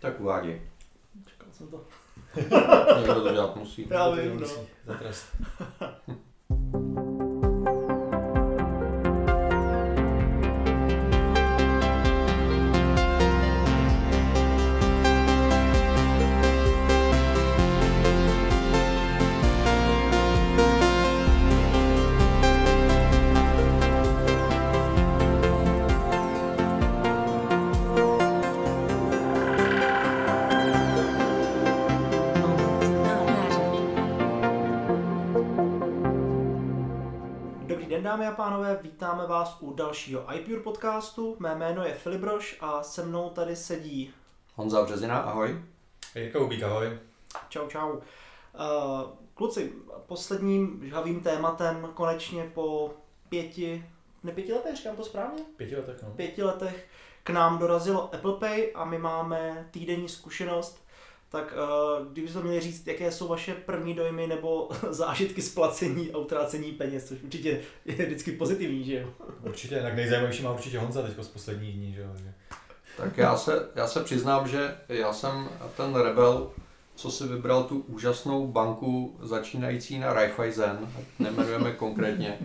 Tak uvádí. Čekal jsem to. Někdo to dělat musí. Já vím, no. Za trest. pánové, vítáme vás u dalšího iPure podcastu. Mé jméno je Filip Broš a se mnou tady sedí Honza Březina, ahoj. Jirka Ubík, ahoj. Čau, čau. Uh, kluci, posledním žhavým tématem konečně po pěti, ne pěti letech, říkám to správně? Pěti letech, no. Pěti letech k nám dorazilo Apple Pay a my máme týdenní zkušenost. Tak uh, kdybyste měli říct, jaké jsou vaše první dojmy nebo zážitky z placení a utrácení peněz, což určitě je vždycky pozitivní, že jo? Určitě, tak nejzajímavější má určitě Honza teď z posledních dní, že jo. Tak já se, já se přiznám, že já jsem ten rebel, co si vybral tu úžasnou banku začínající na Raiffeisen, nemenujeme konkrétně,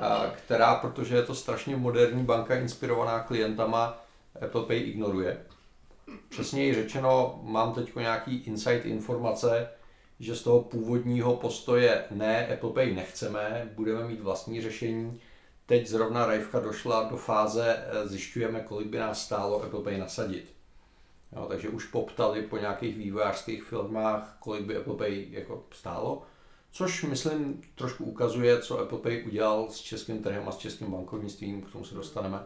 a která, protože je to strašně moderní banka inspirovaná klientama, Apple Pay ignoruje. Přesněji řečeno, mám teď nějaký insight informace, že z toho původního postoje ne, Apple Pay nechceme, budeme mít vlastní řešení. Teď zrovna Rajvka došla do fáze, eh, zjišťujeme, kolik by nás stálo Apple Pay nasadit. Jo, takže už poptali po nějakých vývojářských firmách, kolik by Apple Pay jako stálo. Což myslím trošku ukazuje, co Apple Pay udělal s českým trhem a s českým bankovnictvím, k tomu se dostaneme.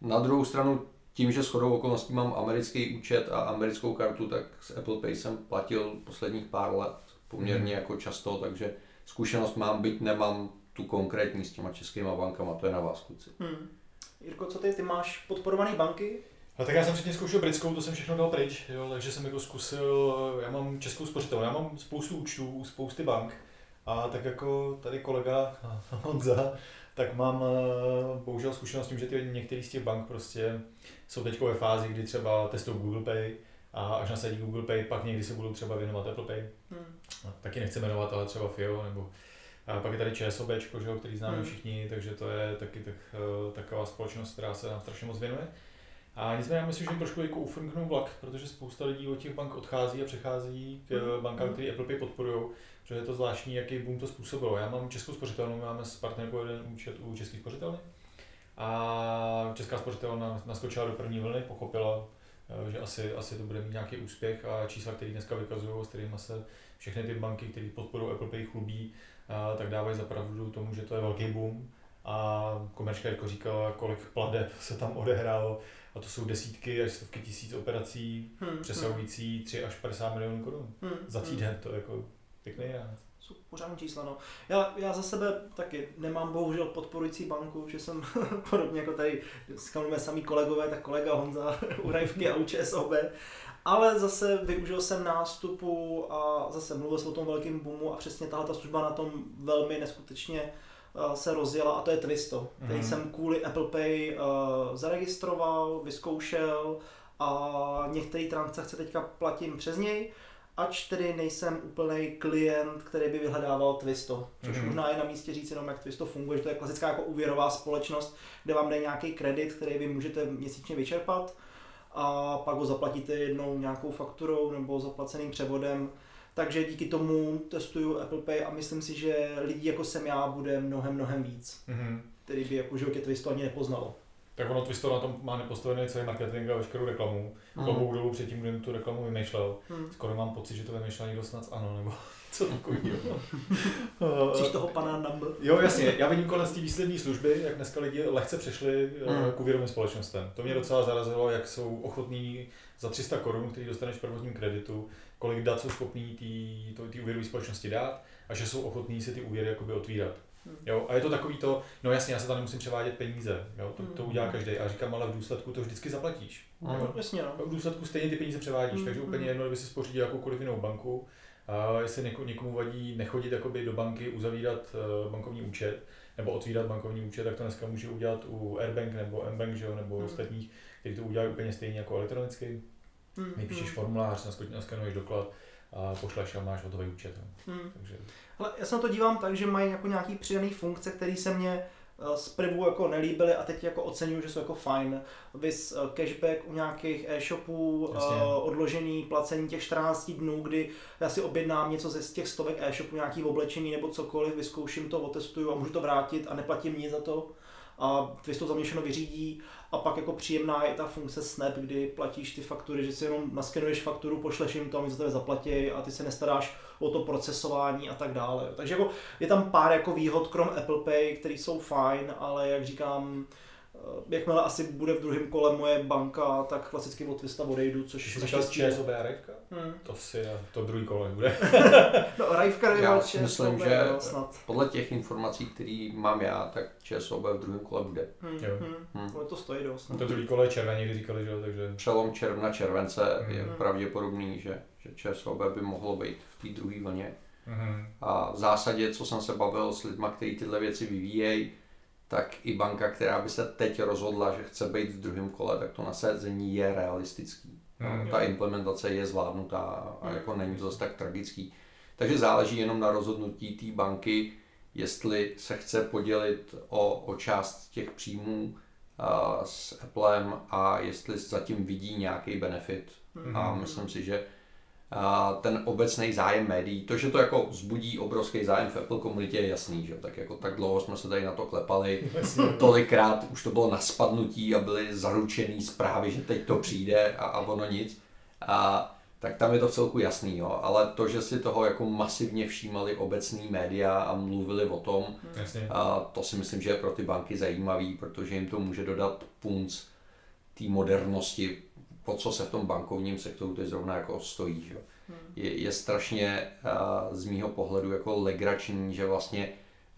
Na druhou stranu, tím, že shodou okolností mám americký účet a americkou kartu, tak s Apple Pay jsem platil posledních pár let poměrně jako často, takže zkušenost mám, byť nemám tu konkrétní s těma českýma bankama, to je na vás, kluci. Hmm. Jirko, co ty? Ty máš podporované banky? No tak já jsem předtím zkoušel britskou, to jsem všechno dal pryč, jo, takže jsem jako zkusil, já mám českou spořitelnu, já mám spoustu účtů, spousty bank a tak jako tady kolega Honza, tak mám eh, bohužel zkušenost s tím, že ty některý z těch bank prostě jsou teď ve fázi, kdy třeba testují Google Pay a až nasadí Google Pay, pak někdy se budou třeba věnovat Apple Pay. Hmm. Taky nechci jmenovat, ale třeba FIO, nebo a pak je tady ČSOB, že který známe Hmm. všichni, takže to je taky tak, eh, taková společnost, která se nám strašně moc věnuje. A nicméně já myslím, že trošku jako ufrknul vlak, protože spousta lidí od těch bank odchází a přechází k eh, Mhm. bankám, které Apple Pay podporují, že je to zvláštní, jaký boom to způsobilo. Já mám českou spořitelnu, máme s partnerkou jeden účet u české spořitelny a česká spořitelna naskočila do první vlny, pochopila, eh, že asi, asi to bude mít nějaký úspěch a čísla, které dneska vykazují, s kterými se všechny ty banky, které podporují Apple Pay, chlubí, tak dávají za pravdu tomu, že to je velký boom. A komerčka jako říkala, kolik pladeb se tam odehrálo, a to jsou desítky až stovky tisíc operací, Hmm. přesahující 3 až 50 milionů korun. Hmm. Za Hmm. týden, to je jako pěkný rád. Jsou pořádný čísla, no. Já, já za sebe taky nemám bohužel podporující banku, že jsem podobně jako tady skalujeme samý kolegové, tak kolega Honza u Rajvky a u ČSOB. Ale zase využil jsem nástupu a zase mluvil jsem o tom velkém boomu a přesně tahle ta služba na tom velmi neskutečně eh, se rozjela a to je Twisto, který Mhm. jsem kvůli Apple Pay uh, zaregistroval, vyzkoušel a některé transakce teďka platím přes něj ač tedy nejsem úplný klient, který by vyhledával Twisto. Což Mhm. možná je na místě říct jenom, jak Twisto funguje, že to je klasická jako úvěrová společnost, kde vám dají nějaký kredit, který vy můžete měsíčně vyčerpat a pak ho zaplatíte jednou nějakou fakturou nebo zaplaceným převodem. Takže díky tomu testuju Apple Pay a myslím si, že lidí jako jsem já bude mnohem, mnohem víc, Mhm. který by jako životě Twisto ani nepoznalo. Tak ono Twisto na tom má nepostavený celý marketing a veškerou reklamu. Mhm. Klobouk dolů předtím, kdy tu reklamu vymýšlel. Hmm. Skoro mám pocit, že to vymýšlel někdo snad ANO, nebo co takového. Chceš toho pana Number? Jo, jasně. Já vidím konec té výslední služby, jak dneska lidi lehce přešli Mm. mm. k úvěrovým společnostem. To mě docela zarazilo, jak jsou ochotní za 300 korun, který dostaneš v prvotním kreditu, kolik dat jsou schopní té úvěrové společnosti dát a že jsou ochotní si ty úvěry jakoby otvírat. Hmm. Jo, a je to takový to, no jasně, já se tam nemusím převádět peníze, jo, to, to Hmm. udělá každý. A říkám, ale v důsledku to vždycky zaplatíš. Mhm. Jo. Jasně, no. V důsledku stejně ty peníze převádíš, Mm, takže mm. úplně jedno, kdyby si spořídil jakoukoliv jinou banku. A jestli něko, někomu vadí nechodit jakoby do banky, uzavírat uh, bankovní účet, nebo otvírat bankovní účet, tak to dneska může udělat u Airbank nebo Mbank, že jo, nebo Mm. ostatních, kteří to udělají úplně stejně jako elektronicky. Hmm, Vypíšeš hmm. formulář, naskenuješ doklad a pošleš a máš hotový účet. no. Hmm. Takže Ale já se na to dívám tak, že mají jako nějaký přidaný funkce, které se mně eh, z prvu jako nelíbily a teď jako oceňuju, že jsou jako fajn. Vys eh, cashback u nějakých e-shopů, Jasně. eh, odložený placení těch 14 dnů, kdy já si objednám něco ze z těch stovek e-shopů, nějaký oblečení nebo cokoliv, vyzkouším to, otestuju a můžu to vrátit a neplatím nic za to. A Twist to za mě všechno vyřídí a pak jako příjemná je ta funkce Snap, kdy platíš ty faktury, že si jenom naskenuješ fakturu, pošleš jim to, oni za tebe zaplatí a ty se nestaráš o to procesování a tak dále. Takže jako je tam pár jako výhod krom Apple Pay, které jsou fajn, ale jak říkám, jakmile asi bude v druhém kole moje banka, tak klasicky od Twista odejdu, což Když jsi říkal naštěstí- ČSOB a Rejvka? Hmm. To si to druhý kolo nebude. No, Rajvka nevím, Já ale si ČSOB, myslím, že snad. podle těch informací, které mám já, tak ČSOB v druhém kole bude. Hmm, Jo. hmm. Hmm. Ale to stojí dost. No No. to druhý kolo je červený, kdy říkali, že jo, takže... Přelom června, července je Mhm. pravděpodobný, že, že ČSOB by mohlo být v té druhé vlně. Mhm. A v zásadě, co jsem se bavil s lidmi, kteří tyhle věci vyvíjejí, tak i banka, která by se teď rozhodla, že chce být v druhém kole, tak to nasazení je realistický. Mhm. No, ta implementace je zvládnutá a Mhm. jako není to zase tak tragický. Takže záleží jenom na rozhodnutí té banky, jestli se chce podělit o, o část těch příjmů a, s Applem a jestli zatím vidí nějaký benefit. Mhm. A myslím si, že ten obecný zájem médií, to, že to jako vzbudí obrovský zájem v Apple komunitě je jasný, že? tak jako tak dlouho jsme se tady na to klepali, tolikrát už to bylo na spadnutí a byly zaručený zprávy, že teď to přijde a, a ono nic. A tak tam je to v celku jasný, jo. ale to, že si toho jako masivně všímali obecní média a mluvili o tom, Jasně. a to si myslím, že je pro ty banky zajímavý, protože jim to může dodat punc té modernosti, po co se v tom bankovním sektoru teď zrovna jako stojí. Že? Je, je strašně uh, z mýho pohledu jako legrační, že vlastně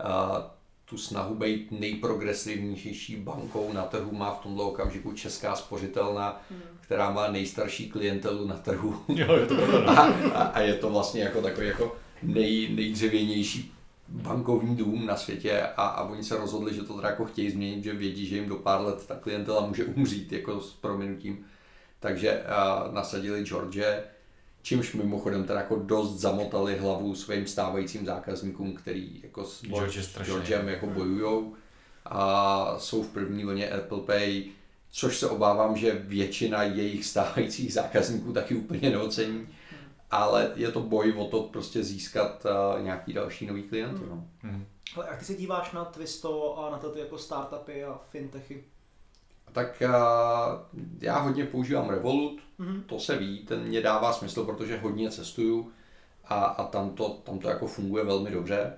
uh, tu snahu být nejprogresivnější bankou na trhu má v tomto okamžiku Česká spořitelna, která má nejstarší klientelu na trhu. Jo, je to pravda. A, a, a je to vlastně jako takový jako nej, nejdřevěnější bankovní dům na světě a, a oni se rozhodli, že to teda jako chtějí změnit, že vědí, že jim do pár let ta klientela může umřít jako s prominutím. Takže a, nasadili George, čímž mimochodem teda jako dost zamotali hlavu svým stávajícím zákazníkům, který jako s, George s. Georgem jako bojujou a jsou v první vlně Apple Pay, což se obávám, že většina jejich stávajících zákazníků taky úplně neocení, ale je to boj o to prostě získat uh, nějaký další nový klienty. No. Mhm. Ale jak ty se díváš na Twisto a na to ty jako startupy a fintechy? Tak uh, já hodně používám Revolut, Mhm. to se ví, ten mě dává smysl, protože hodně cestuju a, a tam, to, tam to jako funguje velmi dobře.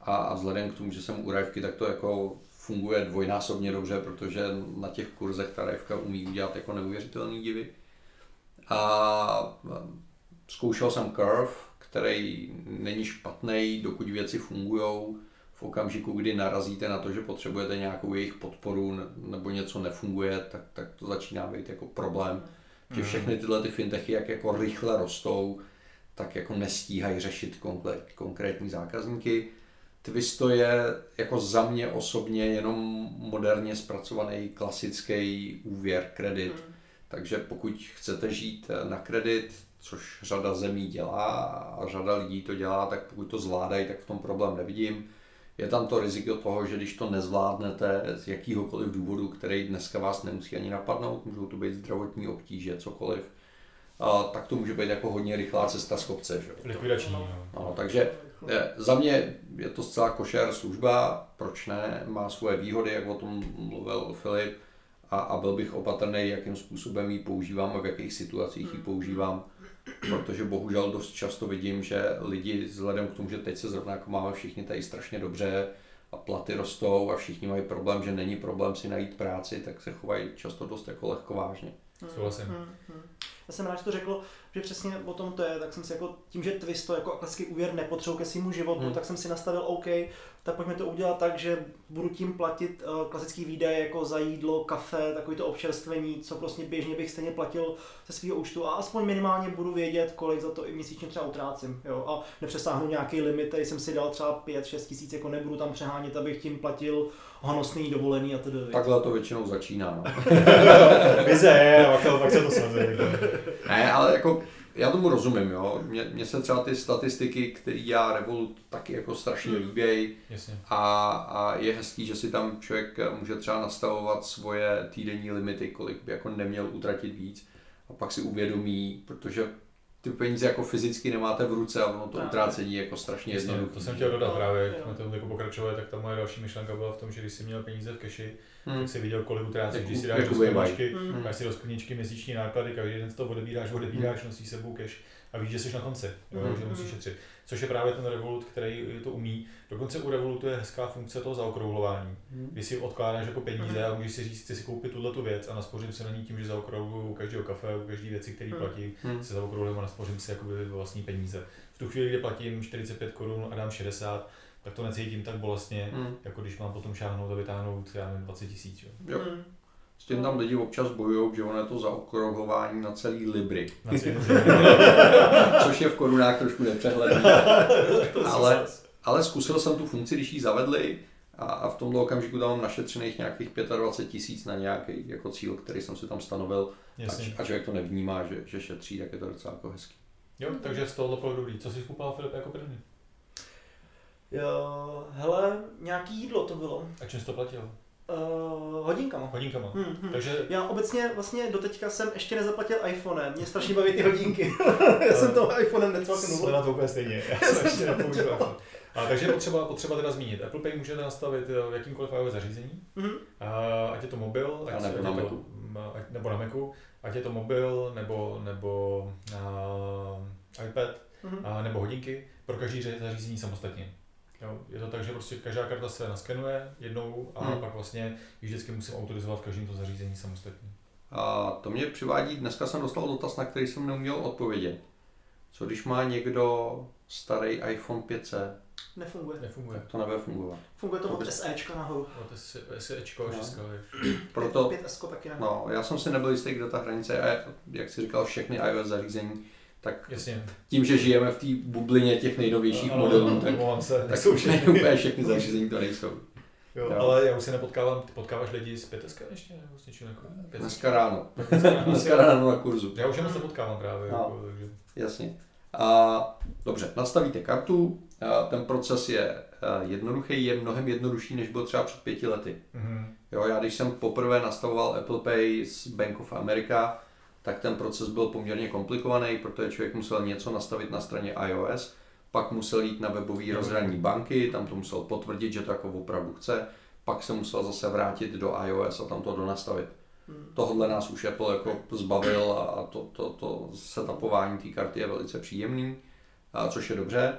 A, a vzhledem k tomu, že jsem u Rajvky, tak to jako funguje dvojnásobně dobře, protože na těch kurzech ta Rajvka umí udělat jako neuvěřitelný divy. A zkoušel jsem Curve, který není špatný, dokud věci fungují. V okamžiku, kdy narazíte na to, že potřebujete nějakou jejich podporu ne- nebo něco nefunguje, tak, tak to začíná být jako problém. Že všechny tyhle ty fintechy, jak jako rychle rostou, tak jako nestíhají řešit konkrét, konkrétní zákazníky. Twisto je jako za mě osobně jenom moderně zpracovaný klasický úvěr, kredit. Mhm. Takže pokud chcete žít na kredit, což řada zemí dělá a řada lidí to dělá, tak pokud to zvládají, tak v tom problém nevidím. Je tam to riziko toho, že když to nezvládnete z jakýhokoliv důvodu, který dneska vás nemusí ani napadnout, můžou to být zdravotní obtíže, cokoliv, a tak to může být jako hodně rychlá cesta z kopce. Že? jo. Likvidační, no. No, takže je, za mě je to zcela košer služba, proč ne, má svoje výhody, jak o tom mluvil Filip, a, a byl bych opatrný, jakým způsobem ji používám a v jakých situacích ji používám, protože bohužel dost často vidím, že lidi vzhledem k tomu, že teď se zrovna jako máme všichni tady strašně dobře a platy rostou a všichni mají problém, že není problém si najít práci, tak se chovají často dost jako lehkovážně. Souhlasím. Hmm, hmm. Já jsem rád, že to řekl, že přesně o tom to je, tak jsem si jako tím, že Twisto jako klasický úvěr nepotřebuje ke svému životu, Hmm. tak jsem si nastavil OK, tak pojďme to udělat tak, že budu tím platit uh, klasický výdaje jako za jídlo, kafe, takový to občerstvení, co prostě běžně bych stejně platil ze svého účtu a aspoň minimálně budu vědět, kolik za to i měsíčně třeba utrácím. Jo? A nepřesáhnu nějaký limit, který jsem si dal třeba 5-6 tisíc, jako nebudu tam přehánět, abych tím platil honosný dovolený a tedy. Takhle to většinou začíná. No. Vize je, a pak, se to svazuje. ne, ale jako já tomu rozumím, jo. Mně, mně se třeba ty statistiky, které já Revolut taky jako strašně Hmm. líbějí a, a, je hezký, že si tam člověk může třeba nastavovat svoje týdenní limity, kolik by jako neměl utratit víc a pak si uvědomí, protože ty peníze jako fyzicky nemáte v ruce a ono to utrácení je jako strašně jednoduché. to jsem chtěl dodat právě, jak jsme to jako pokračovali, tak ta moje další myšlenka byla v tom, že když jsi měl peníze v keši, Hmm. tak si viděl, kolik utrácíš, když si dáš do skleničky, Hmm. dáš si do skleničky měsíční náklady, každý den si to odebíráš, odebíráš, nosíš sebou cash a víš, že jsi na konci, jo, Hmm. že musíš šetřit. Což je právě ten Revolut, který to umí. Dokonce u Revolutu je hezká funkce toho zaokrouhlování, Hmm. kdy si odkládáš jako peníze a můžeš si říct, chci si koupit tuhle tu věc a naspořím si na ní tím, že zaokrouhluju u každého kafe, u každé věci, který Hmm. platí, Hmm. si zaokrouhlím a naspořím si jakoby vlastní peníze. V tu chvíli, kdy platím 45 korun a dám 60, tak to necítím tak bolestně, Hmm. jako když mám potom šáhnout a vytáhnout, já nevím, 20 tisíc. jo. Jo. Hmm. S tím tam lidi občas bojují, že ono je to zaokrouhlování na celý libry, Na což je v korunách trošku nepřehledný. ale, ale zkusil jsem tu funkci, když ji zavedli a, a v tomto okamžiku tam mám našetřených nějakých 25 tisíc na nějaký jako cíl, který jsem si tam stanovil Jasně. a, a člověk to nevnímá, že, že šetří, tak je to docela jako hezký. Jo, takže z tohohle pohledu dobrý. Co jsi kupoval Filip jako první? Jo, hele, nějaký jídlo to bylo. A čím jsi to platil? Uh, hodinkama. Hodinkama. Hmm, hmm. Takže Já obecně vlastně doteďka jsem ještě nezaplatil iPhonem, mě strašně baví ty hodinky. Já jsem to iPhonem jsme necvaknul. na to úplně stejně. Já jsem ještě nepoužil. iPhone. A takže je potřeba, potřeba teda zmínit. Apple Pay můžete nastavit eh, v jakýmkoliv iOS zařízení, Mhm. a ať je to mobil, A ať, nebo na je to, Macu. ať, nebo na Macu, ať je to mobil, nebo, nebo uh, iPad, Mhm. a, nebo hodinky, pro každý zařízení samostatně. Jo, je to tak, že prostě každá karta se naskenuje jednou a Hmm. pak vlastně ji vždycky musím autorizovat v každém to zařízení samostatně. A to mě přivádí, dneska jsem dostal dotaz, na který jsem neuměl odpovědět. Co když má někdo starý iPhone 5C, Nefunguje. Nefunguje. tak to nebude fungovat. Funguje to od. SEčka nahoru. To je SEčko, No. 6 Proto, 5S taky nahoru. no, já jsem si nebyl jistý, kde ta hranice je, a jak si říkal, všechny iOS zařízení, tak Jasně. tím, že žijeme v té bublině těch nejnovějších Ano, modelů, tak, se, tak ne všechny. úplně všechny zařízení to nejsou. Jo, Jo. ale já už se nepotkávám, ty potkáváš lidi z 5 ještě nebo s něčím jako Dneska ráno. Dneska ráno. Na kurzu. Já už je moc nepotkávám právě, No. jako, takže Jasně. A, dobře, nastavíte kartu, a ten proces je jednoduchý, je mnohem jednodušší, než byl třeba před pěti lety. mhm. Jo, já když jsem poprvé nastavoval Apple Pay z Bank of America, tak ten proces byl poměrně komplikovaný, protože člověk musel něco nastavit na straně iOS, pak musel jít na webový rozhraní banky, tam to musel potvrdit, že to jako opravdu chce, pak se musel zase vrátit do iOS a tam to donastavit. Hmm. Tohle nás už Apple jako zbavil a to, to, to setupování té karty je velice příjemný, a což je dobře.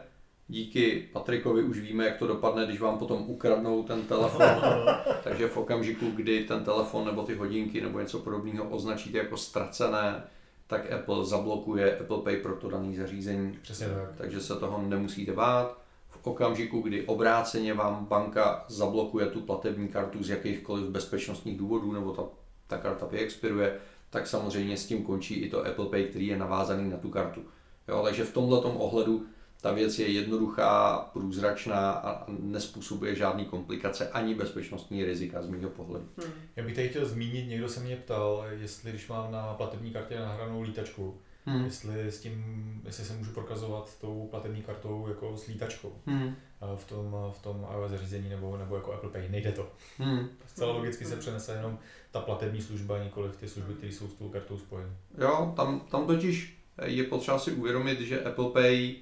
Díky Patrikovi už víme, jak to dopadne, když vám potom ukradnou ten telefon. Takže v okamžiku, kdy ten telefon nebo ty hodinky nebo něco podobného označíte jako ztracené, tak Apple zablokuje Apple Pay pro to dané zařízení. Přesně tak. Takže se toho nemusíte bát. V okamžiku, kdy obráceně vám banka zablokuje tu platební kartu z jakýchkoliv bezpečnostních důvodů nebo ta, ta karta vyexpiruje, tak samozřejmě s tím končí i to Apple Pay, který je navázaný na tu kartu. Jo, takže v tomhle ohledu ta věc je jednoduchá, průzračná a nespůsobuje žádný komplikace ani bezpečnostní rizika z mého pohledu. Hmm. Já bych tady chtěl zmínit, někdo se mě ptal, jestli když mám na platební kartě nahranou lítačku, Hmm. jestli s tím, jestli se můžu prokazovat tou platební kartou jako s lítačkou Hmm. v tom, v tom iOS zařízení nebo, nebo jako Apple Pay. Nejde to. Hmm. Zcela logicky se přenese jenom ta platební služba, nikoliv ty služby, které jsou s tou kartou spojeny. Jo, tam, tam totiž je potřeba si uvědomit, že Apple Pay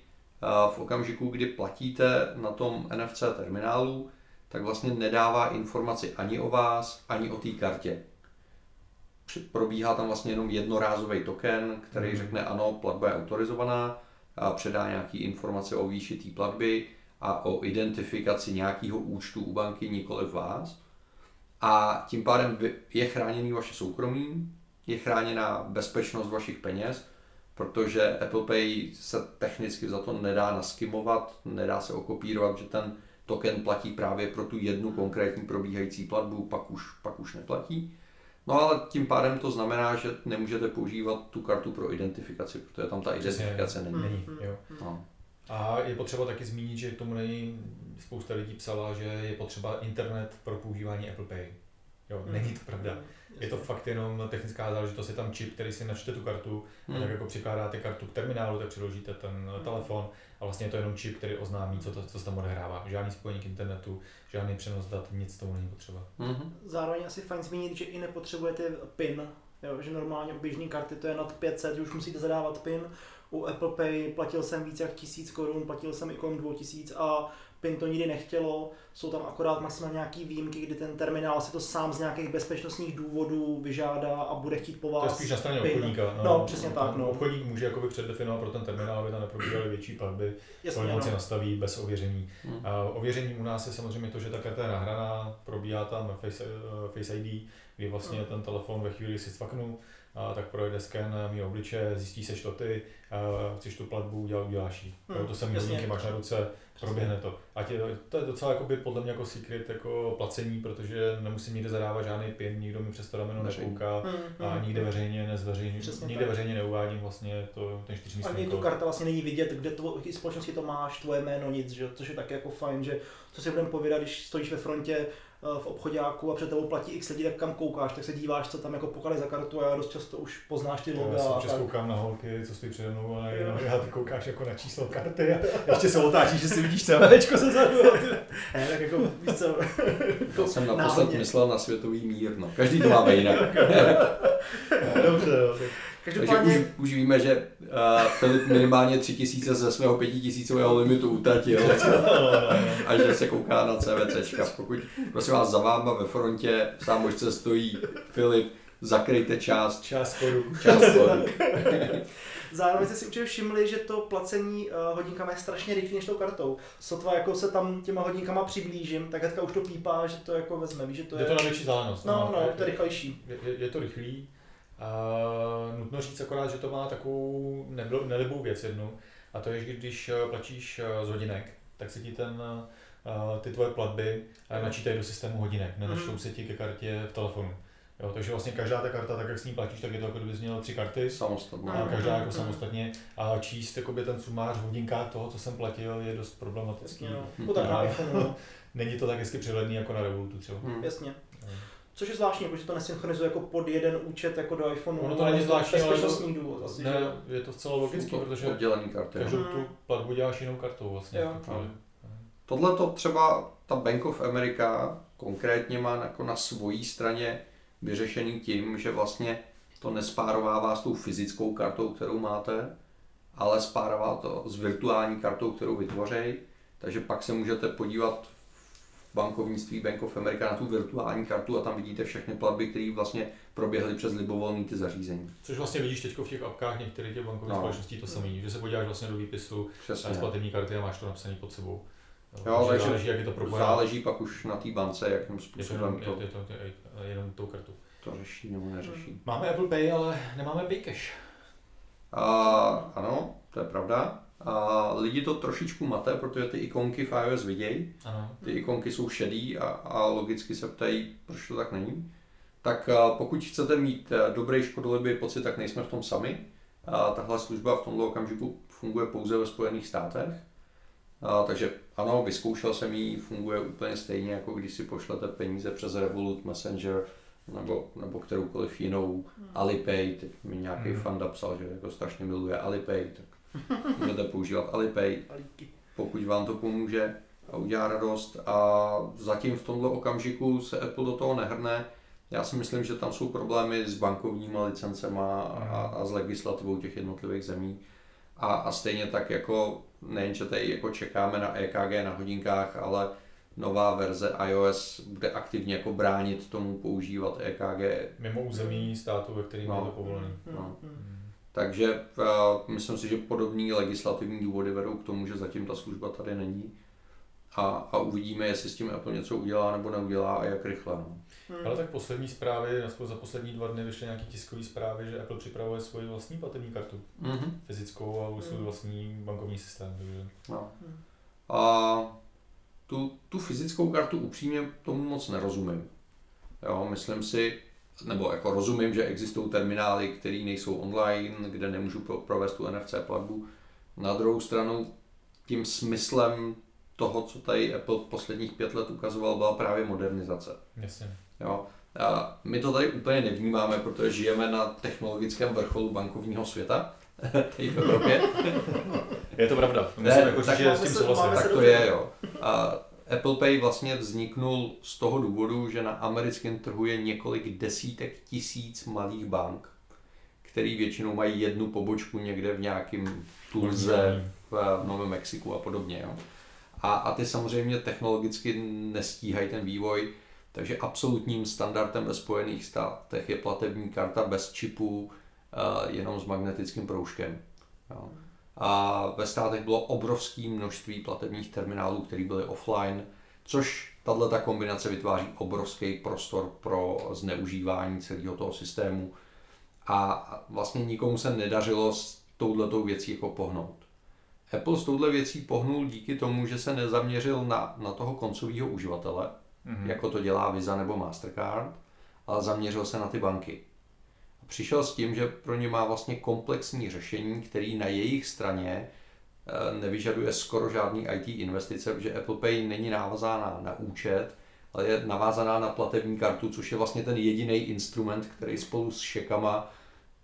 v okamžiku, kdy platíte na tom NFC terminálu, tak vlastně nedává informaci ani o vás, ani o té kartě. Probíhá tam vlastně jenom jednorázový token, který Mhm. řekne ano, platba je autorizovaná, a předá nějaký informace o výši té platby a o identifikaci nějakého účtu u banky, nikoli vás. A tím pádem je chráněný vaše soukromí, je chráněná bezpečnost vašich peněz, protože Apple Pay se technicky za to nedá naskimovat, nedá se okopírovat, že ten token platí právě pro tu jednu konkrétní probíhající platbu, pak už, pak už neplatí. No ale tím pádem to znamená, že nemůžete používat tu kartu pro identifikaci, protože tam ta Přesně. identifikace není. Není, Mhm. jo. No. A je potřeba taky zmínit, že k tomu není, spousta lidí psala, že je potřeba internet pro používání Apple Pay. Jo, není to pravda. Je to fakt jenom technická záležitost, je tam čip, který si načte tu kartu, hmm. a tak jako přikládáte kartu k terminálu, tak přiložíte ten hmm. telefon a vlastně je to jenom čip, který oznámí, co, to, co se tam odehrává. Žádný spojení k internetu, žádný přenos dat, nic tomu není potřeba. Hmm. Zároveň asi fajn zmínit, že i nepotřebujete PIN, jo, že normálně u běžné karty to je nad 500, že už musíte zadávat PIN. U Apple Pay platil jsem více jak 1000 korun, platil jsem i kolem 2000 a PIN to nikdy nechtělo, jsou tam akorát maximálně nějaký výjimky, kdy ten terminál si to sám z nějakých bezpečnostních důvodů vyžádá a bude chtít po vás. To je spíš na straně PIN. obchodníka. No, no přesně no, tak. No. Obchodník může jakoby předdefinovat pro ten terminál, aby tam neprobíhaly větší platby, Jasně, to no. nastaví bez ověření. Hmm. A ověření u nás je samozřejmě to, že ta karta je nahraná, probíhá tam Face, uh, Face ID, kdy vlastně hmm. ten telefon ve chvíli si cvaknu, tak projede sken mý obliče, zjistí se, že ty, a chceš tu platbu, udělá, uděláš ji. Hmm, to jsem hodinky máš na ruce, proběhne to. A tě, to je docela jakoby, podle mě jako secret jako placení, protože nemusím nikde zadávat žádný PIN, nikdo mi přes to rameno nekouká hmm, a hmm, nikde hmm. veřejně nezveřejním, nikde tak. veřejně neuvádím vlastně to, ten čtyřmístný Ani tu karta vlastně není vidět, kde to, v společnosti to máš, tvoje jméno, nic, že? což je taky jako fajn, že co si budeme povídat, když stojíš ve frontě, Eh, v obchodáku a před tebou platí x lidí, tak kam koukáš, tak se díváš, co tam jako pokali za kartu a já dost často už poznáš ty loga. Já si koukám na holky, co stojí přede mnou a jenom já ty koukáš jako na číslo karty a ještě se otáčíš, že si vidíš CVčko se zadu. ne, tak jako víš co. Já jsem naposled myslel na světový mír, no. Každý to má jinak. Dobře, jo. Každopádně... Takže už, už víme, že uh, Filip minimálně 3000 ze svého 5000 limitu utratil a že se kouká na CVC. Pokud prosím vás za váma ve frontě v sámočce stojí Filip, zakryjte část. Část kodu. Část kodu. Zároveň jste si určitě všimli, že to placení uh, hodinkama je strašně rychlé než tou kartou. Sotva jako se tam těma hodinkama přiblížím, tak hnedka už to pípá, že to jako vezme. Víš, že to je, je to na větší zálenost. No, no, no, je to rychlejší. Je, je, je to rychlý. Uh, nutno říct akorát, že to má takovou nelibou věc jednu, a to je, že když eh, platíš eh, z hodinek, tak se ti ten, uh, ty tvoje platby uh, načítají do systému hodinek, nenačtou mm. se ti ke kartě v telefonu. Jo, takže vlastně každá ta karta, tak jak s ní platíš, tak je to jako kdybys měl tři karty. Samostatně. A každá jako samostatně. A číst jakoby, ten sumář v hodinkách toho, co jsem platil, je dost problematický. No, no tak no. Není to tak hezky přehledný jako na Revolutu třeba. Hmm. Jasně. Což je zvláštní, protože to nesynchronizuje jako pod jeden účet jako do iPhoneu. Ono to není zvláštní, ale to, důvod asi, ne, že? je to zcela logický, to protože oddělený karty. Každou tu platbu děláš jinou kartou vlastně. Jo. Tohle to třeba ta Bank of America konkrétně má jako na svojí straně vyřešený tím, že vlastně to nespárovává s tou fyzickou kartou, kterou máte, ale spárová to s virtuální kartou, kterou vytvoří. Takže pak se můžete podívat bankovnictví Bank of America na tu virtuální kartu a tam vidíte všechny platby, které vlastně proběhly přes libovolný ty zařízení. Což vlastně vidíš teď v těch apkách některých těch bankovních no. společností to samé, že se podíváš vlastně do výpisu z platební karty a máš to napsané pod sebou. Jo, takže záleží, jak je to propojené. Záleží pak už na té bance, jakým způsobem je to, to, je to, je to jenom tou kartu. To řeší nebo neřeší. Máme Apple Pay, ale nemáme Paycash. A, ano, to je pravda. A lidi to trošičku mate, protože ty ikonky v iOS vidějí. Ty ikonky jsou šedý a, a logicky se ptají, proč to tak není. Tak pokud chcete mít e, dobrý škodolibý pocit, tak nejsme v tom sami. A tahle služba v tomto okamžiku funguje pouze ve Spojených státech. A, takže ano, vyzkoušel jsem ji, funguje úplně stejně, jako když si pošlete peníze přes Revolut, Messenger nebo, nebo kteroukoliv jinou hmm. Alipay. Teď mi nějaký hmm. fanda psal, že jako strašně miluje Alipay, tak Můžete používat Alipay, pokud vám to pomůže a udělá radost. A zatím v tomto okamžiku se Apple do toho nehrne. Já si myslím, že tam jsou problémy s bankovníma licencema a, a s legislativou těch jednotlivých zemí. A, a stejně tak jako nejen, že tady jako čekáme na EKG na hodinkách, ale nová verze iOS bude aktivně jako bránit tomu používat EKG. Mimo území státu, ve kterým no. je to povolené. No. Hmm. Takže uh, myslím si, že podobné legislativní důvody vedou k tomu, že zatím ta služba tady není. A, a uvidíme, jestli s tím Apple něco udělá nebo neudělá a jak rychle. No. Hmm. Ale tak poslední zprávy, za poslední dva dny vyšly nějaké tiskové zprávy, že Apple připravuje svoji vlastní platební kartu. Mm-hmm. Fyzickou a svůj hmm. vlastní bankovní systém. Takže... No. Hmm. A tu, tu fyzickou kartu upřímně tomu moc nerozumím. Jo, myslím si, nebo jako rozumím, že existují terminály, které nejsou online, kde nemůžu provést tu NFC platbu. Na druhou stranu tím smyslem toho, co tady Apple posledních pět let ukazoval, byla právě modernizace. Jasně. Jo. A my to tady úplně nevnímáme, protože žijeme na technologickém vrcholu bankovního světa, tady v Evropě. Je to pravda. Ne, Musím jako tak že máme s tím se- souhlasím. Tak to je, jo. A Apple Pay vlastně vzniknul z toho důvodu, že na americkém trhu je několik desítek tisíc malých bank, který většinou mají jednu pobočku někde v nějakém Tulze, v Novém Mexiku a podobně. Jo. A, a ty samozřejmě technologicky nestíhají ten vývoj, takže absolutním standardem ve Spojených státech je platební karta bez čipů, eh, jenom s magnetickým proužkem. Jo. A ve státech bylo obrovské množství platebních terminálů, které byly offline, což tahle ta kombinace vytváří obrovský prostor pro zneužívání celého toho systému. A vlastně nikomu se nedařilo s touhletou věcí jako pohnout. Apple s touhle věcí pohnul díky tomu, že se nezaměřil na, na toho koncového uživatele, Mhm. jako to dělá Visa nebo Mastercard, ale zaměřil se na ty banky. Přišel s tím, že pro ně má vlastně komplexní řešení, který na jejich straně eh, nevyžaduje skoro žádný IT investice, protože Apple Pay není navázána na účet, ale je navázaná na platební kartu, což je vlastně ten jediný instrument, který spolu s šekama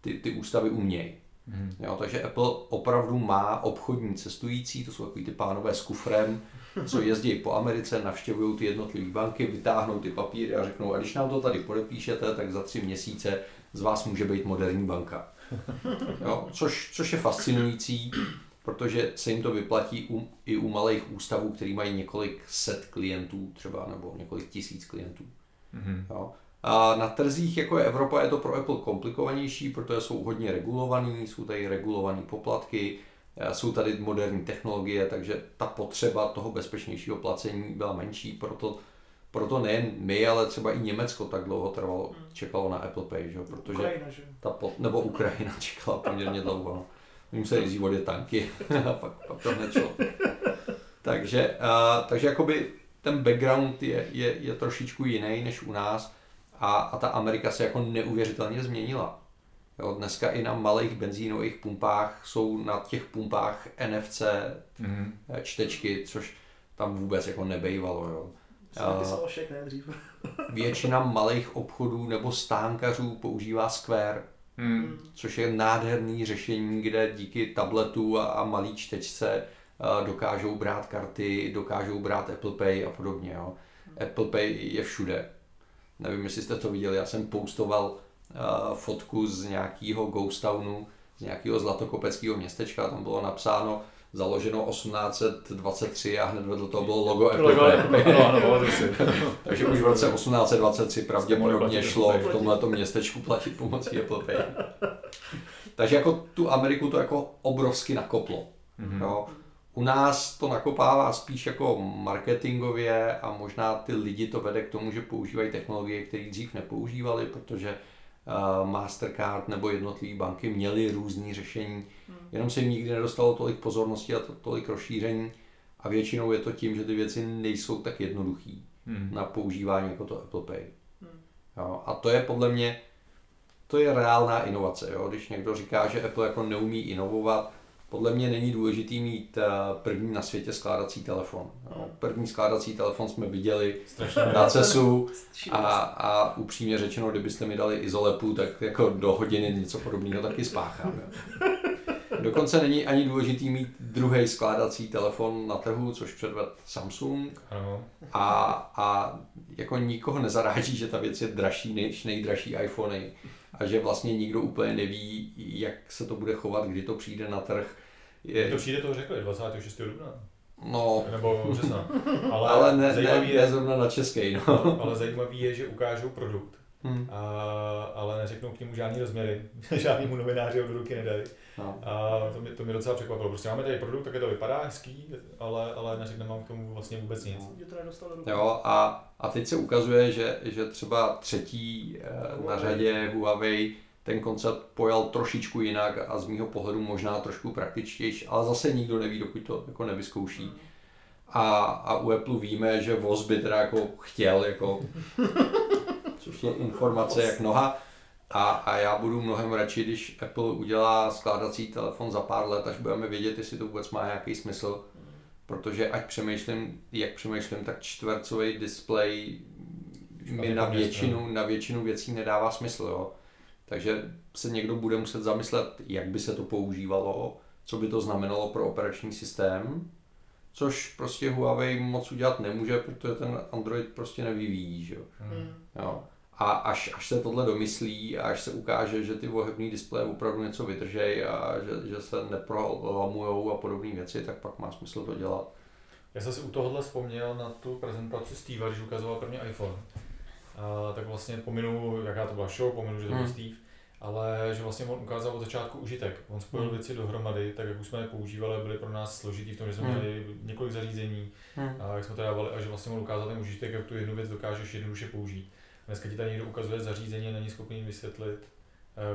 ty, ty ústavy umějí. Mhm. Jo, takže Apple opravdu má obchodní cestující, to jsou takový ty pánové s kufrem, co jezdí po Americe, navštěvují ty jednotlivé banky, vytáhnou ty papíry a řeknou, a když nám to tady podepíšete, tak za tři měsíce z vás může být moderní banka. Jo, což, což je fascinující, protože se jim to vyplatí u, i u malých ústavů, který mají několik set klientů třeba, nebo několik tisíc klientů. Mhm. Jo. A na trzích jako je Evropa je to pro Apple komplikovanější, protože jsou hodně regulovaný, jsou tady regulované poplatky, jsou tady moderní technologie, takže ta potřeba toho bezpečnějšího placení byla menší, proto, proto nejen my, ale třeba i Německo tak dlouho trvalo, čekalo na Apple Pay, že? jo, protože Ukrajina, že? ta pot, nebo Ukrajina čekala poměrně dlouho. No. Jim se nejdřív odjet tanky a pak, pak to nešlo. takže, uh, takže jakoby ten background je, je, je trošičku jiný než u nás a, a ta Amerika se jako neuvěřitelně změnila. Jo, dneska i na malých benzínových pumpách jsou na těch pumpách NFC Mhm. eh, čtečky, což tam vůbec jako nebejvalo. Jo. Napisal šek, ne dřív. Většina malých obchodů nebo stánkařů používá Square, Mhm. což je nádherný řešení, kde díky tabletu a, a malý čtečce a, dokážou brát karty, dokážou brát Apple Pay a podobně. Jo. Apple Pay je všude. Nevím, jestli jste to viděli, já jsem postoval a, fotku z nějakého ghost townu, z nějakého zlatokopeckého městečka, tam bylo napsáno založeno 1823 a hned vedle toho bylo logo Apple Logo, Pay. ano, ano, pamatuju si. Takže už v roce 1823 pravděpodobně šlo Apple v tomhle městečku platit pomocí Apple Pay. Takže jako tu Ameriku to jako obrovsky nakoplo. Mhm. Jo. U nás to nakopává spíš jako marketingově a možná ty lidi to vede k tomu, že používají technologie, které dřív nepoužívali, protože Mastercard nebo jednotlivé banky měly různé řešení, jenom se jim nikdy nedostalo tolik pozornosti a to, tolik rozšíření a většinou je to tím, že ty věci nejsou tak jednoduchý Mhm. na používání jako to Apple Pay. Hmm. Jo, a to je podle mě, to je reálná inovace. Jo? Když někdo říká, že Apple jako neumí inovovat, podle mě není důležitý mít eh, první na světě skládací telefon. Jo? První skládací telefon jsme viděli Strašně na CESu a, a upřímně řečeno, kdybyste mi dali izolepu, tak jako do hodiny něco podobného taky spáchám. Jo? Dokonce není ani důležitý mít druhý skládací telefon na trhu, což předved Samsung Ano. a, a jako nikoho nezaráží, že ta věc je dražší než nejdražší iPhony a že vlastně nikdo úplně neví, jak se to bude chovat, kdy to přijde na trh. Je... To přijde, to řekli, 26. dubna. no, Nebo března. Ale, ale ne, ne, zajímavý ne je, zrovna na český, no. ale zajímavý je, že ukážou produkt, Hm, a, ale neřeknou k němu žádný rozměry. Žádnému novináři ho do ruky nedají. no. A to mě, to mě docela překvapilo. Prostě máme tady produkt, také to vypadá hezký, ale, ale neřekneme vám k tomu vlastně vůbec nic. To do ruky. Jo, a, a teď se ukazuje, že, že třeba třetí eh, na řadě Huawei ten koncept pojal trošičku jinak a z mýho pohledu možná trošku praktičtější, ale zase nikdo neví, dokud to jako nevyzkouší. A, a u Apple víme, že voz by teda jako chtěl, jako, což je informace jak noha. A, a já budu mnohem radši, když Apple udělá skládací telefon za pár let, až budeme vědět, jestli to vůbec má nějaký smysl. Protože ať přemýšlím, jak přemýšlím, tak čtvercový displej mi na většinu, na většinu věcí nedává smysl. Jo. Takže se někdo bude muset zamyslet, jak by se to používalo, co by to znamenalo pro operační systém, což prostě Huawei moc udělat nemůže, protože ten Android prostě nevyvíjí. Že? Hmm. Jo. A až, až se tohle domyslí a až se ukáže, že ty vohební displeje opravdu něco vydržej a že, že se neprolamujou a podobné věci, tak pak má smysl to dělat. Já jsem si u tohohle vzpomněl na tu prezentaci Steve, když ukazoval první iPhone. A, tak vlastně pominu, jaká to byla show, pominu, že to byl Hmm. Steve, ale že vlastně on ukázal od začátku užitek. On spojil Hmm. věci dohromady, tak jak už jsme je používali, byly pro nás složitý v tom, že jsme Hmm. měli několik zařízení, Hmm. a jak jsme to dávali, a že vlastně on ukázal ten užitek, jak tu jednu věc dokážeš jednoduše použít. Dneska ti tady někdo ukazuje zařízení a není schopný vysvětlit,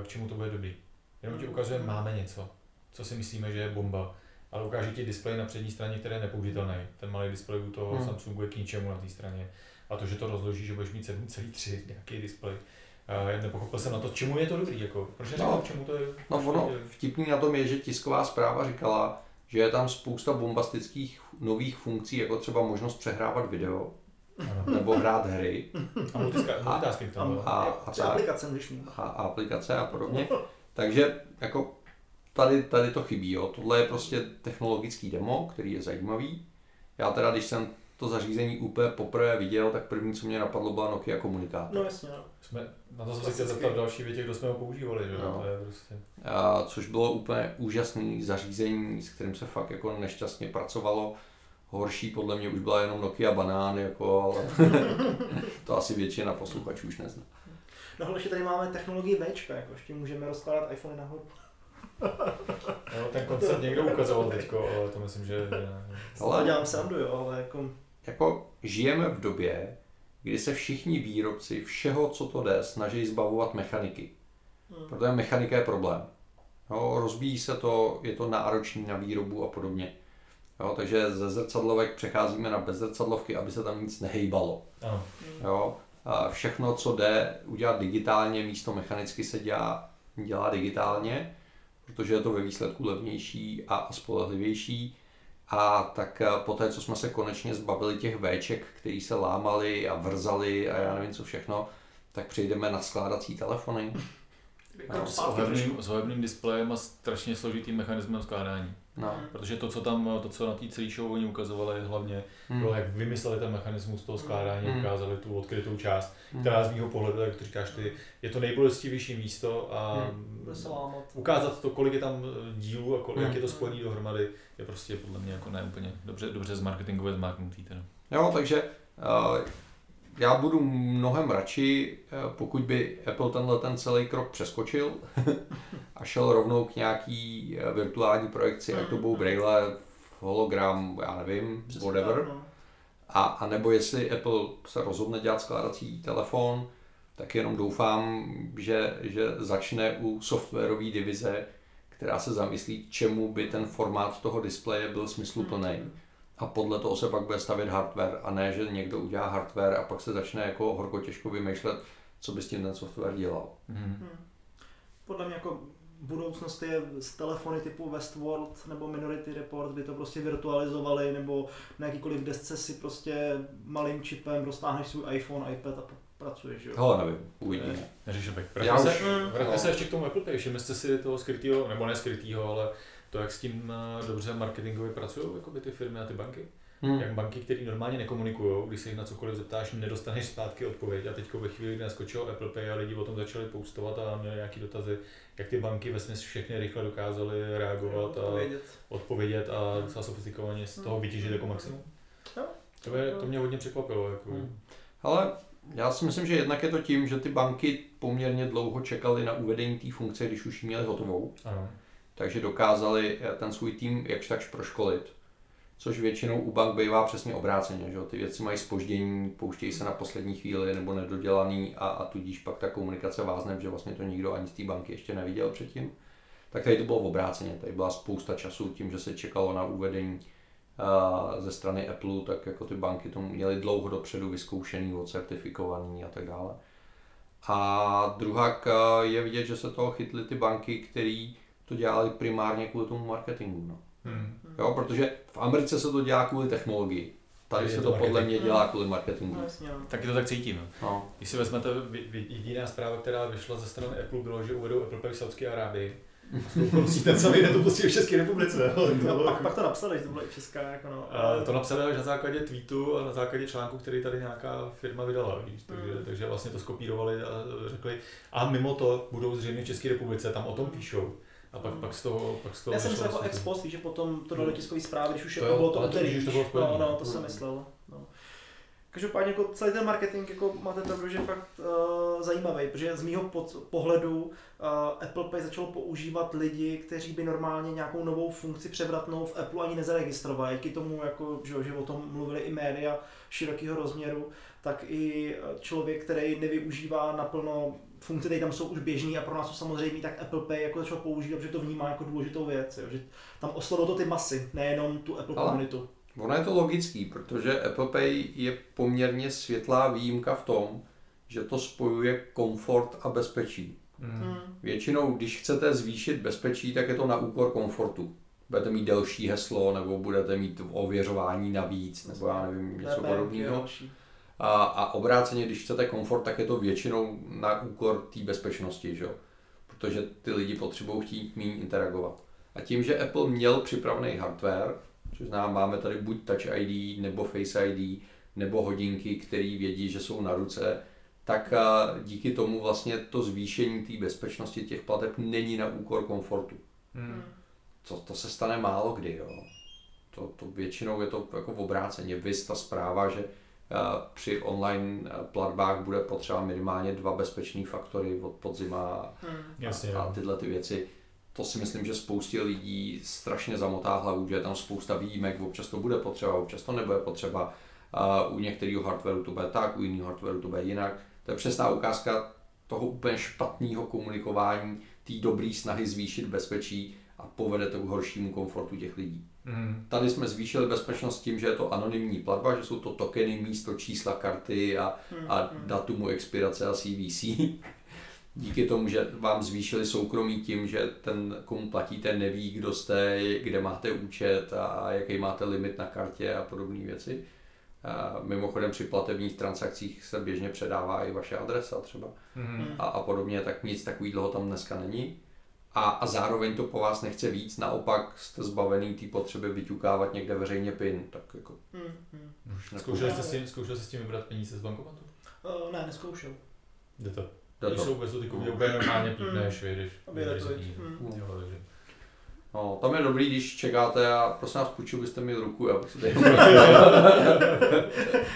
eh, k čemu to bude dobrý. Jenom ti ukazuje, máme něco, co si myslíme, že je bomba, ale ukáže ti displej na přední straně, který je nepoužitelný. Ten malý displej u toho Hmm. Samsungu je k ničemu na té straně. A to, že to rozloží, že budeš mít 7,3 nějaký displej. Uh, já nepochopil jsem na to, čemu je to dobrý, jako, proč No, čemu to je. No ono, to je- vtipný na tom je, že tisková zpráva říkala, že je tam spousta bombastických nových funkcí, jako třeba možnost přehrávat video Ano. nebo hrát hry A multitasking tam a, a, Třeba tak, aplikace můžeš mít. a, a aplikace a podobně. Takže jako tady, tady to chybí. Jo. Tohle je prostě technologický demo, který je zajímavý. Já teda, když jsem to zařízení úplně poprvé viděl, tak první, co mě napadlo, byla Nokia komunikátor. No jasně, no. Jsme, na to jsem se chtěl zeptat v další větě, kdo jsme ho používali, že jo? No. To je prostě... A, což bylo úplně úžasný zařízení, s kterým se fakt jako nešťastně pracovalo. Horší podle mě už byla jenom Nokia Banán, jako, ale to asi většina posluchačů už nezná. No ale ještě tady máme technologii Včka, jako ještě můžeme rozkládat iPhone nahoru. No, ten koncept někdo ukazoval teďko, ale to myslím, že... Ale... dělám srandu, jo, ale jako... Jako žijeme v době, kdy se všichni výrobci všeho, co to jde, snaží zbavovat mechaniky. Hmm. Protože mechanika je problém. Jo, rozbíjí se to, je to náročný na výrobu a podobně. Jo, takže ze zrcadlovek přecházíme na bezzrcadlovky, aby se tam nic nehejbalo. Ano. Jo? A všechno, co jde udělat digitálně, místo mechanicky se dělá, dělá digitálně, protože je to ve výsledku levnější a spolehlivější. A tak eh, po té, co jsme se konečně zbavili těch Vček, který se lámali a vrzali a já nevím co všechno, tak přejdeme na skládací telefony. Jako S zpátky trošku. ohebným, s ohebným displejem a strašně složitým mechanismem skládání. No. Protože to, co tam, to, co na té celé show oni ukazovali, hlavně Hmm. bylo, jak vymysleli ten mechanismus toho skládání, Hmm. ukázali tu odkrytou část, Hmm. která z mého pohledu, jak to říkáš ty, je to nejbolestivější místo a lámat. ukázat to, kolik je tam eh, dílů a kolik, Hmm. jak je to spojený dohromady, je prostě podle mě jako ne úplně dobře, dobře z marketingově zmáknutý. Teda. Jo, takže uh, já budu mnohem radši, uh, pokud by Apple tenhle ten celý krok přeskočil a šel rovnou k nějaký uh, virtuální projekci, ať to budou braille, hologram, já nevím, Přesně whatever. tak, no. A, a nebo jestli Apple se rozhodne dělat skládací telefon, tak jenom doufám, že, že začne u softwarové divize, která se zamyslí, čemu by ten formát toho displeje byl smysluplný. A podle toho se pak bude stavět hardware a ne, že někdo udělá hardware a pak se začne jako horko těžko vymýšlet, co by s tím ten software dělal. Mhm. Hmm. Podle mě jako budoucnost je z telefony typu Westworld nebo Minority Report, kdy to prostě virtualizovali, nebo na jakýkoliv desce si prostě malým čipem roztáhneš svůj iPhone, iPad a pracuješ, jo. Hele, nevím, uvidíme. Já Vraťme už- se, se ještě k tomu Apple Pay. Všimli jste si toho skrytého, nebo ne skrytého, ale to, jak s tím eh, dobře marketingově pracují jakoby ty firmy a ty banky. Hmm. Jak banky, které normálně nekomunikují, když se jich na cokoliv zeptáš, nedostaneš zpátky odpověď. A teď ve chvíli, kdy naskočil Apple Pay a lidi o tom začali postovat a měli nějaké dotazy, jak ty banky ve všechny rychle dokázaly reagovat a Odpovědět. odpovědět a docela sofistikovaně z toho vytěžit jako maximum. Jo. To mě, to mě hodně překvapilo. Jako. Hmm. Ale já si myslím, že jednak je to tím, že ty banky poměrně dlouho čekaly na uvedení té funkce, když už ji měli hotovou. Ano. Takže dokázali eh, ten svůj tým jakž takž proškolit. Což většinou u bank bývá přesně obráceně, že ty věci mají spoždění, pouštějí se na poslední chvíli nebo nedodělaný a, a tudíž pak ta komunikace vázne, že vlastně to nikdo ani z té banky ještě neviděl předtím. Tak tady to bylo obráceně, tady byla spousta času tím, že se čekalo na uvedení a ze strany Apple, tak jako ty banky to měly dlouho dopředu vyzkoušený, ocertifikovaný a tak dále. A druhá je vidět, že se toho chytly ty banky, které to dělali primárně kvůli tomu marketingu. No. Hmm. Jo, protože v Americe se to dělá kvůli technologii. tady Je se to to podle mě dělá kvůli marketingu. No, jasně, no. Taky to tak cítím. No. No. Když si vezmete, jediná zpráva, která vyšla ze strany Apple, bylo, že uvedou Apple Pay v Saudské Arábii. Musí ten samý den to pustí v České republice. A bylo pak, pak to napsali, že to bylo i česká, jako no. A to napsali až na základě tweetu a na základě článku, který tady nějaká firma vydala, víš? Takže, Mm. takže vlastně to skopírovali a řekli, a mimo to budou zřejmě v České republice, tam o tom píšou. A pak, pak z toho, pak z toho Já jsem myslel jako vlastně ex post, že potom to dalo do tiskové zprávy, když už To jako jo, bylo to úterý, že to bylo No, no, to jsem Mm. myslel. No. Každopádně jako celý ten marketing jako máte pravdu, že je fakt uh, zajímavý, protože z mýho pod, pohledu uh, Apple Pay začalo používat lidi, kteří by normálně nějakou novou funkci převratnou v Apple ani nezaregistrovali. Díky tomu, jako, že, že o tom mluvili i média širokého rozměru, tak i eh, člověk, který nevyužívá naplno funkce, které tam jsou už běžné a pro nás jsou samozřejmě, tak Apple Pay jako začal používat, protože to vnímá jako důležitou věc, jo, že tam oslovilo to ty masy, nejenom tu Apple Ale- komunitu. Ono je to logický, protože Apple Pay je poměrně světlá výjimka v tom, že to spojuje komfort a bezpečí. Mm. Hmm. Většinou, když chcete zvýšit bezpečí, tak je to na úkor komfortu. Budete mít delší heslo, nebo budete mít ověřování navíc, nebo já nevím, něco podobného. další. A, a obráceně, když chcete komfort, tak je to většinou na úkor té bezpečnosti, že jo? Protože ty lidi potřebují chtít méně interagovat. A tím, že Apple měl připravený hardware, což znamená, máme tady buď Touch ID, nebo Face ID, nebo hodinky, které vědí, že jsou na ruce, tak díky tomu vlastně to zvýšení té bezpečnosti těch plateb není na úkor komfortu. Mm. To, to se stane málo kdy, jo. To, to většinou je to jako v obráceně. Vys ta zpráva, že při online eh, platbách bude potřeba minimálně dva bezpečný faktory od podzima Hmm. A, a jo. tyhle ty věci. To si myslím, že spoustě lidí strašně zamotá hlavu, že je tam spousta výjimek, občas to bude potřeba, občas to nebude potřeba. A u některého hardwareu to bude tak, u jiného hardwareu to bude jinak. To je přesná ukázka toho úplně špatného komunikování, té dobré snahy zvýšit bezpečí a povede to k horšímu komfortu těch lidí. Mm. Tady jsme zvýšili bezpečnost tím, že je to anonymní platba, že jsou to tokeny místo čísla karty a, Hmm. a datumu expirace a CVC. Díky tomu, že vám zvýšili soukromí tím, že ten, komu platíte, neví, kdo jste, kde máte účet a jaký máte limit na kartě a podobné věci. A mimochodem při platebních transakcích se běžně předává i vaše adresa třeba Mm. a, a podobně, tak nic takového tam dneska není. A, a zároveň to po vás nechce víc, naopak jste zbavený té potřeby vyťukávat někde veřejně PIN, tak jako Hmm. Hmm. už Zkoušeli jste, s tím, zkoušeli jste s tím vybrat peníze z bankomatu? Uh, ne, neskoušel. Jde to. Jde Když to. jsou bezdotykový, úplně normálně pípneš, vyjdeš. Aby jde to takže. No, tam je dobrý, když čekáte a prosím vás, půjčil byste mi ruku, abych si tady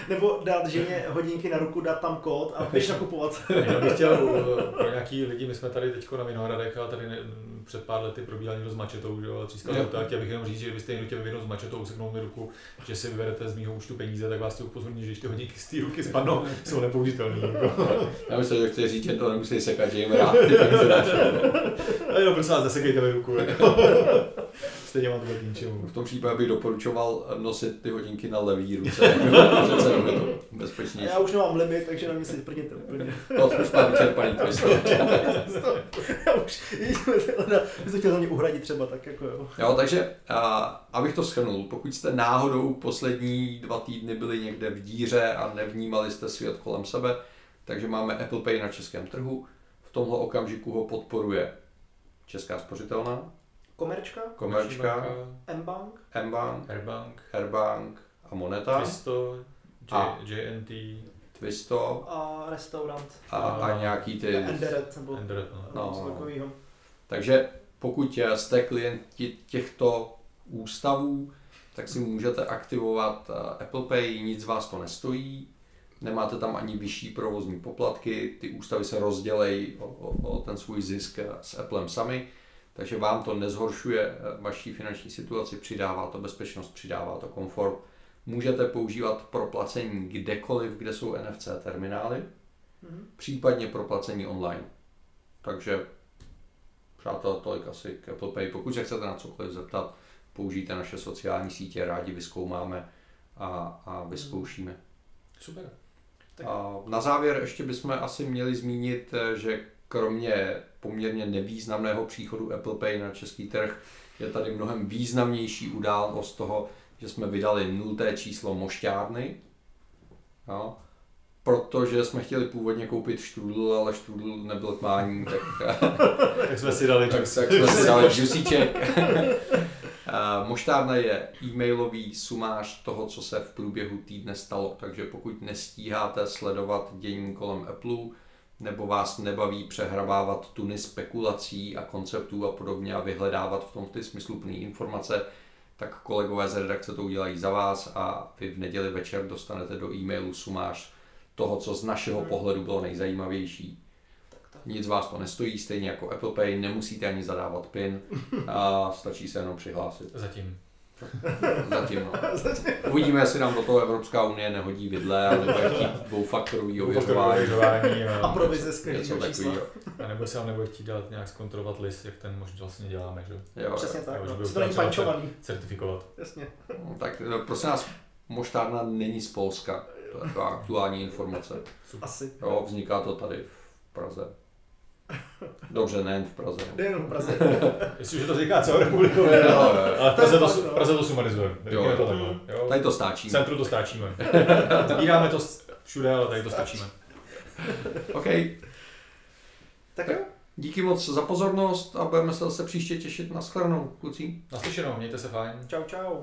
Nebo dát ženě hodinky na ruku, dát tam kód a běž nakupovat. Já bych chtěl uh, pro nějaký lidi, my jsme tady teď na Vinohradech a tady ne, před pár lety probíhal někdo s mačetou, že jo, a třískal Jo. to tak, chtěl bych jenom říct, že kdybyste někdo chtěl vyvinout s mačetou, useknou mi ruku, že si vyberete z mého účtu peníze, tak vás chci upozornit, že když ty hodinky z té ruky spadnou, jsou nepoužitelné. Jako. Já myslím, že chci říct, že to nemusí sekat, že jim rád ty peníze dáš. Ale jenom prosím vás, nesekejte mi ruku. Jako. Stejně vám to bude k ničemu. V tom případě bych doporučoval nosit ty hodinky na levý ruce. Přece je to A bezpečnější. já už nemám limit, takže na mě si prdněte úplně. To už má vyčerpaný twist. já už, bys to chtěl za mě uhradit třeba, tak jako jo. Jo, takže a, abych to shrnul, pokud jste náhodou poslední dva týdny byli někde v díře a nevnímali jste svět kolem sebe, takže máme Apple Pay na českém trhu. V tomhle okamžiku ho podporuje Česká spořitelna, Komerčka, Komerčka, M-Bank, M-Bank, Airbank, Airbank a Moneta, Twisto, A. J, JNT, Twisto. A restaurant. a, a nějaký ty... Enderet, nebo Enderet, no. No. Takže pokud jste klienti těchto ústavů, tak si můžete aktivovat eh, Apple Pay, nic vás to nestojí, nemáte tam ani vyšší provozní poplatky, ty ústavy se rozdělejí o, o, o ten svůj zisk eh, s Applem sami, takže vám to nezhoršuje eh, vaší finanční situaci, přidává to bezpečnost, přidává to komfort. Můžete používat pro placení kdekoliv, kde jsou NFC terminály, Mhm. případně pro placení online. Takže přátelé, tolik asi k Apple Pay. Pokud se chcete na cokoliv zeptat, použijte naše sociální sítě, rádi vyskoumáme a, a vyzkoušíme. Super. Tak. A na závěr ještě bychom asi měli zmínit, eh, že kromě poměrně nevýznamného příchodu Apple Pay na český trh. Je tady mnohem významnější událost toho, že jsme vydali nulté číslo mošťárny, jo, protože jsme chtěli původně koupit štrudl, ale štrudl nebyl k mání, tak, Tak jsme si dali tak, tak, jsme si dali džusíček. A Moštárna je e-mailový sumář toho, co se v průběhu týdne stalo, takže pokud nestíháte sledovat dění kolem Apple, nebo vás nebaví přehravávat tuny spekulací a konceptů a podobně a vyhledávat v tom ty smysluplné informace, tak kolegové z redakce to udělají za vás a vy v neděli večer dostanete do e-mailu sumář toho, co z našeho pohledu bylo nejzajímavější. Tak, tak. Nic vás to nestojí, stejně jako Apple Pay, nemusíte ani zadávat PIN a stačí se jenom přihlásit. zatím. Zatím. No. Uvidíme, jestli nám do toho Evropská unie nehodí vidle nebo chtít dvoufaktorový ověřování. ověřování A provize z čísla. A nebo se vám nebude chtít dělat nějak zkontrolovat list, jak ten možná vlastně děláme, že? Jo, Přesně tak, no. byl To není pančovaný. Certifikovat. Jasně. No, tak no, prosím nás, moštárna není z Polska. To je taková aktuální informace. Asi. Jo, vzniká to tady v Praze. Dobře, nejen v Praze. no. Nejenom v Praze. Jestli už to říká celou republikou, jo, jo. ale v Praze to, v Praze to sumarizujeme. Jo, to jo. takhle. Jo? Tady to V stáčíme. centru to stáčíme. Sbíráme to všude, ale tady to stačíme. OK, Tak jo. díky moc za pozornost a budeme se zase příště těšit na shledanou, kluci. Naslyšenou, mějte se fajn. Čau, čau.